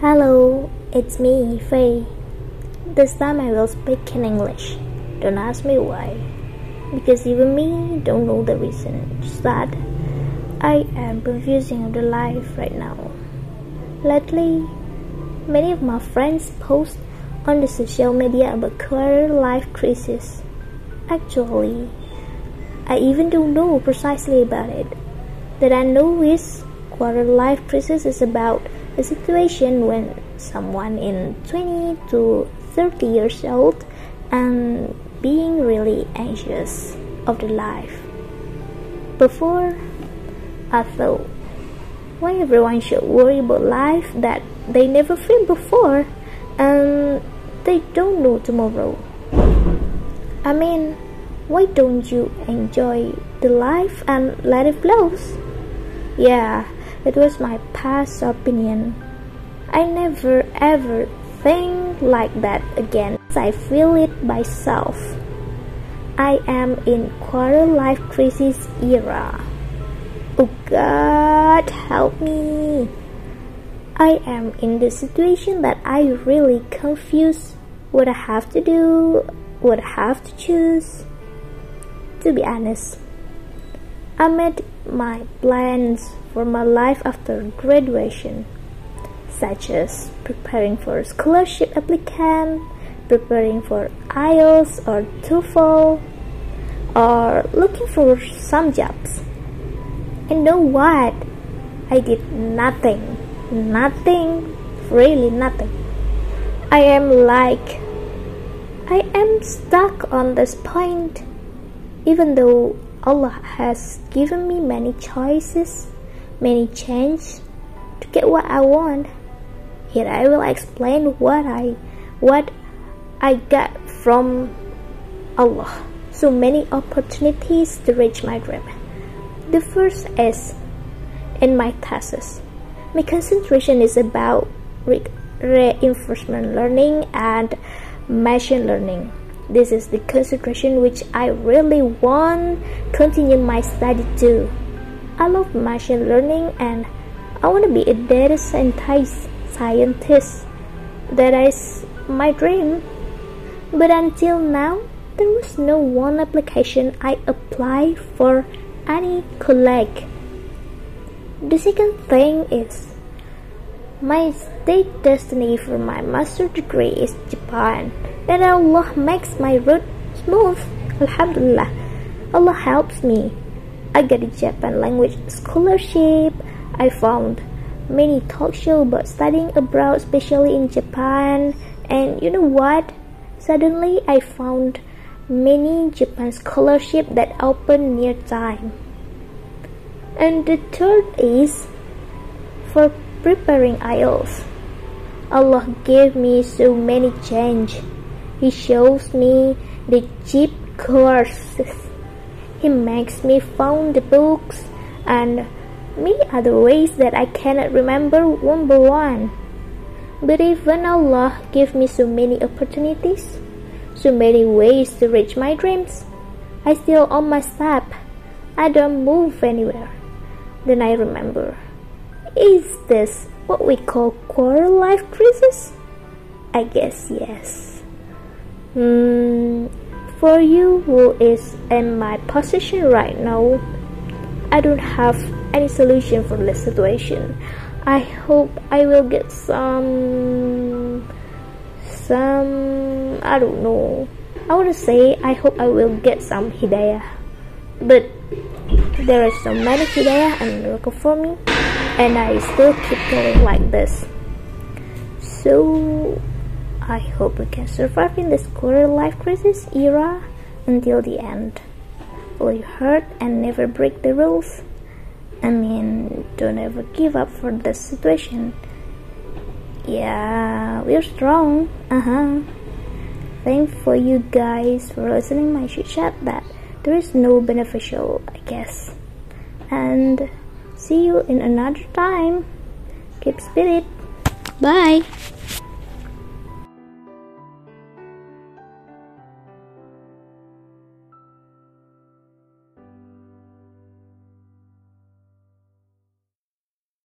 Hello, it's me, Faye. This time I will speak in English. Don't ask me why. Because even me don't know the reason. Just that I am confusing the life right now. Lately, many of my friends post on the social media about quarter life crisis. Actually, I even don't know precisely about it. That I know is quarter life crisis is about a situation when someone in 20 to 30 years old and being really anxious of the life. Before, I thought, why everyone should worry about life that they never feel before and they don't know tomorrow. I mean, why don't you enjoy the life and let it flow? Yeah, it was my past opinion. I never ever think like that again. I feel it myself. I am in quarter life crisis era. Oh God, help me. I am in the situation that I really confused what I have to do, what I have to choose to be honest. I made my plans for my life after graduation, such as preparing for a scholarship applicant, preparing for IELTS or TOEFL, or looking for some jobs. And know what? I did nothing. Nothing. Really nothing. I am like I am stuck on this point even though Allah has given me many choices, many chances to get what I want, here I will explain what I what I got from Allah. So many opportunities to reach my dream. The first is in my thesis. My concentration is about reinforcement learning and machine learning. This is the concentration which I really want continue my study too. I love machine learning and I want to be a data scientist. Scientist. That is my dream. But until now, there was no one application I applied for any colleague. The second thing is my state destiny for my master degree is Japan that Allah makes my road smooth. Alhamdulillah. Allah helps me. I got a Japan language scholarship. I found many talk shows about studying abroad, especially in Japan. And you know what? Suddenly I found many Japan scholarship that open near time. And the third is for preparing IELTS. Allah gave me so many change. He shows me the cheap courses. He makes me find the books and many other ways that I cannot remember one by one. But even Allah gives me so many opportunities, so many ways to reach my dreams, I still on my step. I don't move anywhere. Then I remember, is this what we call quarter life crisis? I guess yes. Hmm, for you who is in my position right now, I don't have any solution for this situation. I hope I will get some, some, I don't know. I want to say I hope I will get some hidayah, but there are so many hidayah and miracle for me, and I still keep going like this. So I hope we can survive in this quarter life crisis era until the end. Your heart and never break the rules. I mean, don't ever give up for this situation. Yeah, we're strong. Uh huh. Thank for you guys for listening my chit chat that there is no beneficial, I guess. And see you in another time. Keep spirit. Bye.